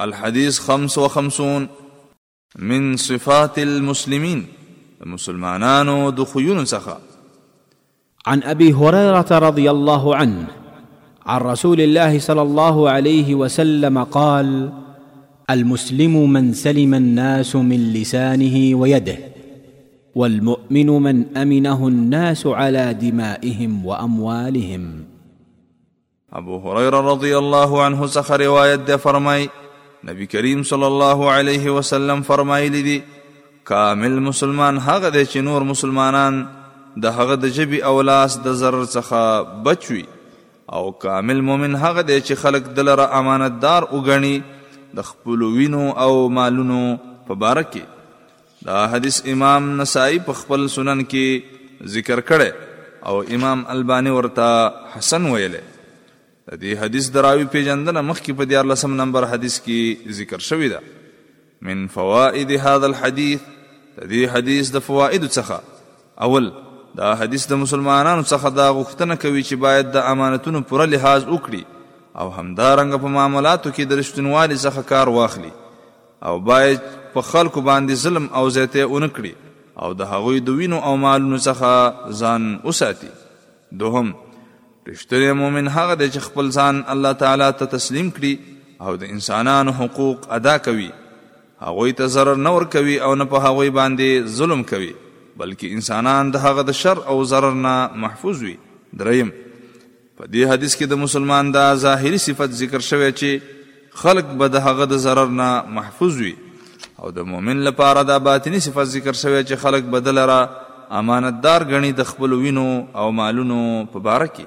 الحديث خمس وخمسون من صفات المسلمين مسلمانان دخيون سخا عن أبي هريرة رضي الله عنه عن رسول الله صلى الله عليه وسلم قال المسلم من سلم الناس من لسانه ويده والمؤمن من امنه الناس على دمائهم واموالهم ابو هريره رضی الله عنه څخه روایت ده فرمای نبی کریم صلی الله علیه وسلم فرمایلی دی کامل مسلمان هغه دی چې نور مسلمانان د هغه د جبی او لاس د ضرر څخه بچوي او کامل مؤمن هغه دی چې خلق دلره امانتدار وګڼي د خپل وینو او مالونو په باره کې دا حدیث امام نسائی په خپل سنن کې ذکر کړي او امام البانی ورته حسن ویلې د دې حدیث دراوی پیجندنه مخکې په 14 نمبر حدیث کې ذکر شوی ده من فوائد هذا الحديث د دې حدیث د فواید څخه اول دا حدیث د مسلمانانو څخه دا غوښتنه کوي چې باید د امانتونو پوره لحاظ وکړي او همدارنګه په معاملاتو کې د رښتینوالي څخه کار واخلي او باید په خلکو باندې ظلم او زیاتی ونه کړي او د هغوی د وینو او مالونو څخه ځان وساتي دوهم رښتونی مؤمن هغه دی چې خپل ځان الله تعالی ته تسلیم کړي او د انسانانو حقوق ادا کوي هغوی ته ضرر نه ورکوي او نه په هغوی باندې ظلم کوي بلکې انسانان د هغه د شر او ضرر نه محفوظ وي دریم په دې حدیث کې د مسلمان دا ظاهري صفت ذکر شوی چې خلق به د هغه د ضرر نه محفوظ وي او د مؤمن لپاره دا باطني صفت ذکر شوی چې خلق به دلره امانتدار غني د خپل وینو او مالونو په باره کې